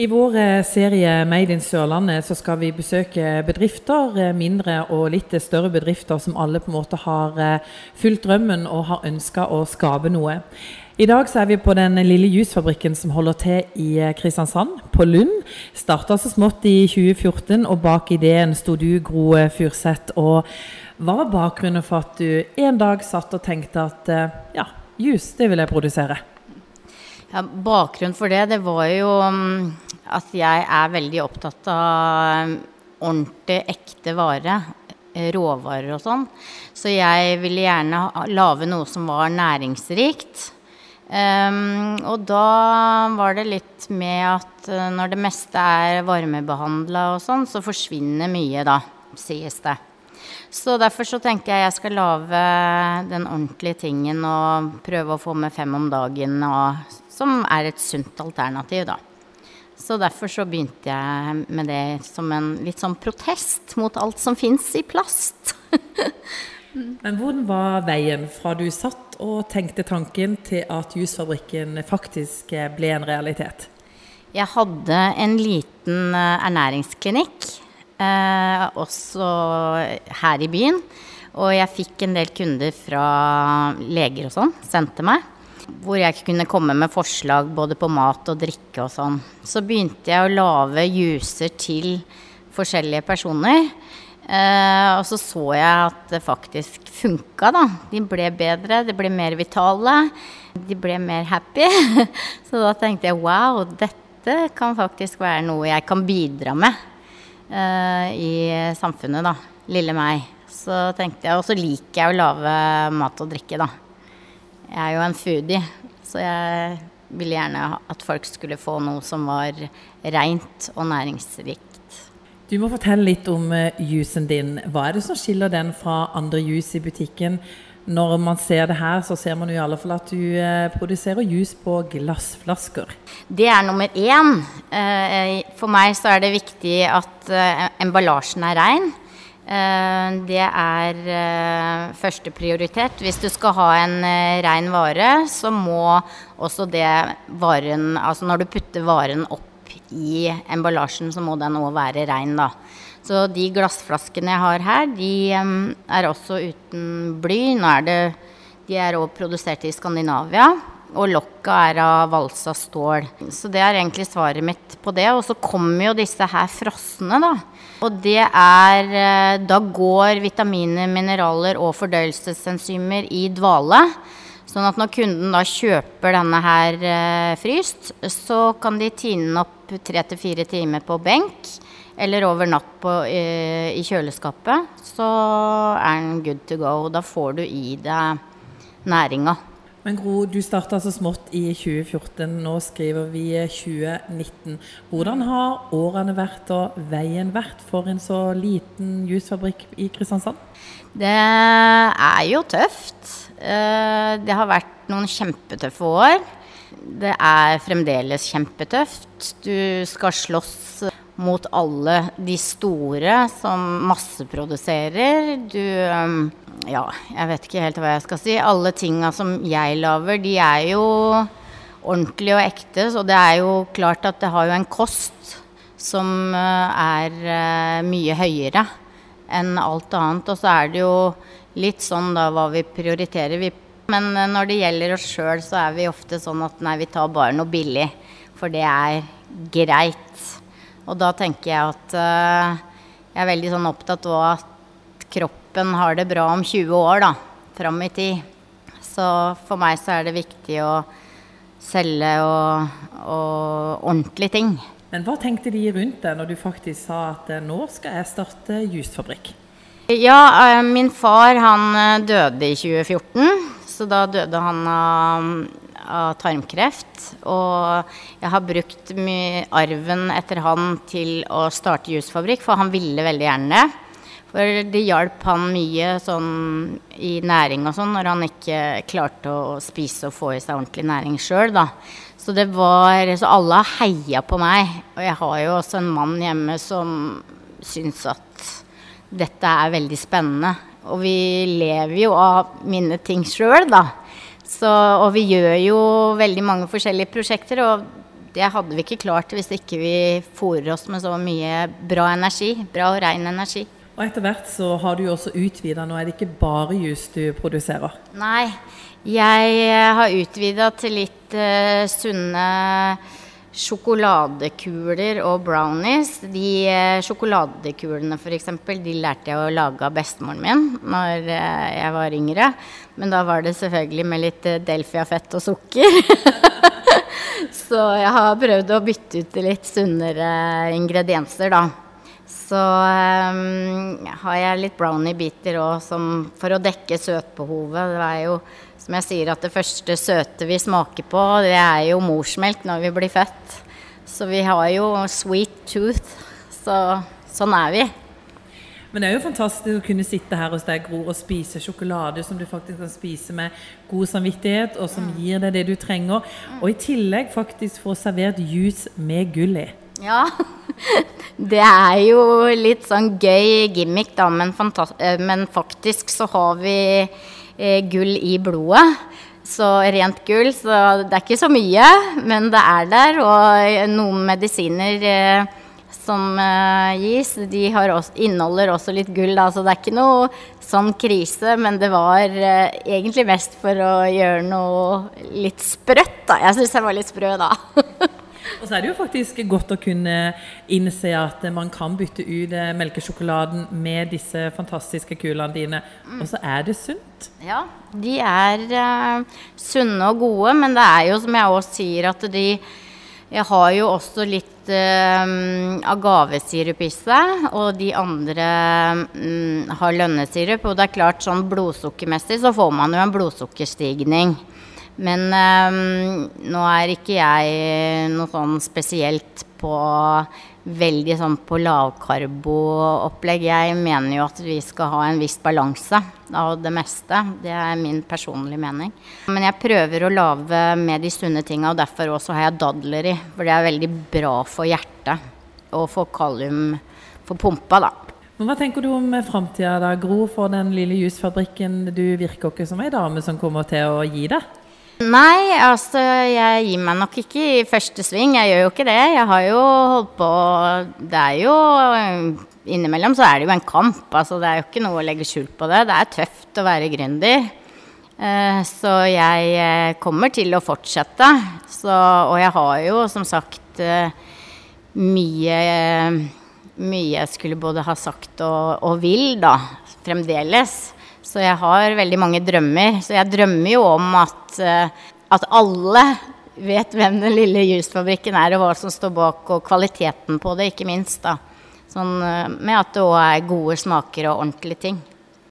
I vår eh, serie Made in Sørlandet så skal vi besøke bedrifter, eh, mindre og litt større bedrifter som alle på en måte har eh, fulgt drømmen og har ønska å skape noe. I dag så er vi på den lille jusfabrikken som holder til i Kristiansand, på Lund. Starta så smått i 2014, og bak ideen sto du, Gro Furseth. Og hva var bakgrunnen for at du en dag satt og tenkte at ja, jus, det vil jeg produsere? Ja, bakgrunnen for det, det var jo mm, at jeg er veldig opptatt av mm, ordentlig, ekte vare. Eh, råvarer og sånn. Så jeg ville gjerne lage noe som var næringsrikt. Um, og da var det litt med at uh, når det meste er varmebehandla og sånn, så forsvinner mye da, sies det. Så derfor så tenker jeg jeg skal lage den ordentlige tingen og prøve å få med fem om dagen og som er et sunt alternativ, da. Så derfor så begynte jeg med det som en litt sånn protest mot alt som fins i plast. Men hvordan var veien fra du satt og tenkte tanken, til at jusfabrikken faktisk ble en realitet? Jeg hadde en liten eh, ernæringsklinikk, eh, også her i byen. Og jeg fikk en del kunder fra leger og sånn, sendte meg hvor jeg kunne komme med forslag både på mat og drikke og sånn. Så begynte jeg å lage juicer til forskjellige personer. Eh, og så så jeg at det faktisk funka, da. De ble bedre, de ble mer vitale. De ble mer happy. så da tenkte jeg wow, dette kan faktisk være noe jeg kan bidra med eh, i samfunnet, da. Lille meg. Så tenkte jeg, Og så liker jeg å lage mat og drikke, da. Jeg er jo en foodie, så jeg ville gjerne at folk skulle få noe som var rent og næringsrikt. Du må fortelle litt om jusen din. Hva er det som skiller den fra andre jus i butikken? Når man ser det her, så ser man jo i alle fall at du uh, produserer jus på glassflasker. Det er nummer én. Uh, for meg så er det viktig at emballasjen er rein. Eh, det er førsteprioritet. første prioritet. Hvis du skal ha en ren rein vare, så må også det varen Altså når du putter varen opp i emballasjen, så må den òg være rein, da. Så de glassflaskene jeg har her, de er også uten bly. Nå er det De er òg produsert i Skandinavia. Og lokka er av valsa stål. Så det er egentlig svaret mitt på det. Og så kommer jo disse her frosne, da. Og det er eh, Da går vitaminer, mineraler og fordøyelsesenzymer i dvale. Sånn at når kunden da kjøper denne her eh, fryst, så kan de tine den opp tre til fire timer på benk. Eller over natt på, i, i kjøleskapet. Så er den good to go. Da får du i deg næringa. Men Gro, du starta så smått i 2014. Nå skriver vi 2019. Hvordan har årene vært og veien vært for en så liten jusfabrikk i Kristiansand? Det er jo tøft. Eh, det har vært noen kjempetøffe år. Det er fremdeles kjempetøft. Du skal slåss mot alle de store som masseproduserer. Du um, Ja, jeg vet ikke helt hva jeg skal si. Alle tinga som jeg lager, de er jo ordentlige og ekte. Så det er jo klart at det har jo en kost som uh, er uh, mye høyere enn alt annet. Og så er det jo litt sånn da hva vi prioriterer. men uh, når det gjelder oss sjøl, så er vi ofte sånn at nei, vi tar bare noe billig. For det er greit. Og da tenker jeg at jeg er veldig sånn opptatt av at kroppen har det bra om 20 år, da. Fram i tid. Så for meg så er det viktig å selge og, og ordentlige ting. Men hva tenkte de rundt deg når du faktisk sa at eh, nå skal jeg starte jusfabrikk? Ja, uh, min far han døde i 2014. Så da døde han av av tarmkreft. Og jeg har brukt arven etter han til å starte jusfabrikk, for han ville veldig gjerne det. For det hjalp han mye sånn i næring og sånn når han ikke klarte å spise og få i seg ordentlig næring sjøl, da. Så det var Så alle har heia på meg. Og jeg har jo også en mann hjemme som syns at dette er veldig spennende. Og vi lever jo av mine ting sjøl, da. Så, og vi gjør jo veldig mange forskjellige prosjekter. Og det hadde vi ikke klart hvis ikke vi fôrer oss med så mye bra energi. Bra og ren energi. Og etter hvert så har du jo også utvida. Nå er det ikke bare jus du produserer? Nei, jeg har utvida til litt uh, sunne sjokoladekuler og brownies. De uh, sjokoladekulene f.eks. de lærte jeg å lage av bestemoren min når uh, jeg var yngre. Men da var det selvfølgelig med litt Delfia-fett og sukker. Så jeg har prøvd å bytte ut litt sunnere ingredienser, da. Så um, har jeg litt brownie-biter for å dekke søtbehovet. Det er jo, som jeg sier, at det første søte vi smaker på, det er jo morsmelk når vi blir født. Så vi har jo sweet tooth. Så sånn er vi. Men det er jo fantastisk å kunne sitte her hos deg, Gro, og spise sjokolade som du faktisk kan spise med god samvittighet, og som gir deg det du trenger. Og i tillegg faktisk få servert juice med gull i. Ja. Det er jo litt sånn gøy gimmick, da, men, eh, men faktisk så har vi eh, gull i blodet. Så rent gull, så det er ikke så mye, men det er der. Og noen medisiner eh, som eh, gis, de også, inneholder også litt gull, da, så det er ikke noe sånn krise. Men det var eh, egentlig mest for å gjøre noe litt sprøtt, da. Jeg syns jeg var litt sprø da. Og så er det jo faktisk godt å kunne innse at man kan bytte ut eh, melkesjokoladen med disse fantastiske kulene dine, mm. og så er det sunt. Ja, de er uh, sunne og gode, men det er jo som jeg også sier, at de jeg har jo også litt uh, agavesirup i seg, og de andre um, har lønnesirup. Og det er klart, sånn blodsukkermessig så får man jo en blodsukkerstigning. Men um, nå er ikke jeg noe sånn spesielt på veldig sånn på lavkarbo-opplegg. Jeg mener jo at vi skal ha en viss balanse av det meste. Det er min personlige mening. Men jeg prøver å lage med de sunne tinga, og derfor også har jeg dadler i. For det er veldig bra for hjertet og for kalium for pumpa, da. Men Hva tenker du om framtida, Gro, for den lille jusfabrikken? Du virker ikke som ei dame som kommer til å gi deg? Nei, altså jeg gir meg nok ikke i første sving. Jeg gjør jo ikke det. Jeg har jo holdt på Det er jo Innimellom så er det jo en kamp. Altså det er jo ikke noe å legge skjul på det. Det er tøft å være gründer. Eh, så jeg eh, kommer til å fortsette. Så, og jeg har jo som sagt eh, mye Mye jeg skulle både ha sagt og, og vil, da. Fremdeles. Så jeg har veldig mange drømmer. Så jeg drømmer jo om at, eh, at alle vet hvem den lille jusfabrikken er, og hva som står bak, og kvaliteten på det, ikke minst. da. Sånn, eh, med at det òg er gode smaker og ordentlige ting.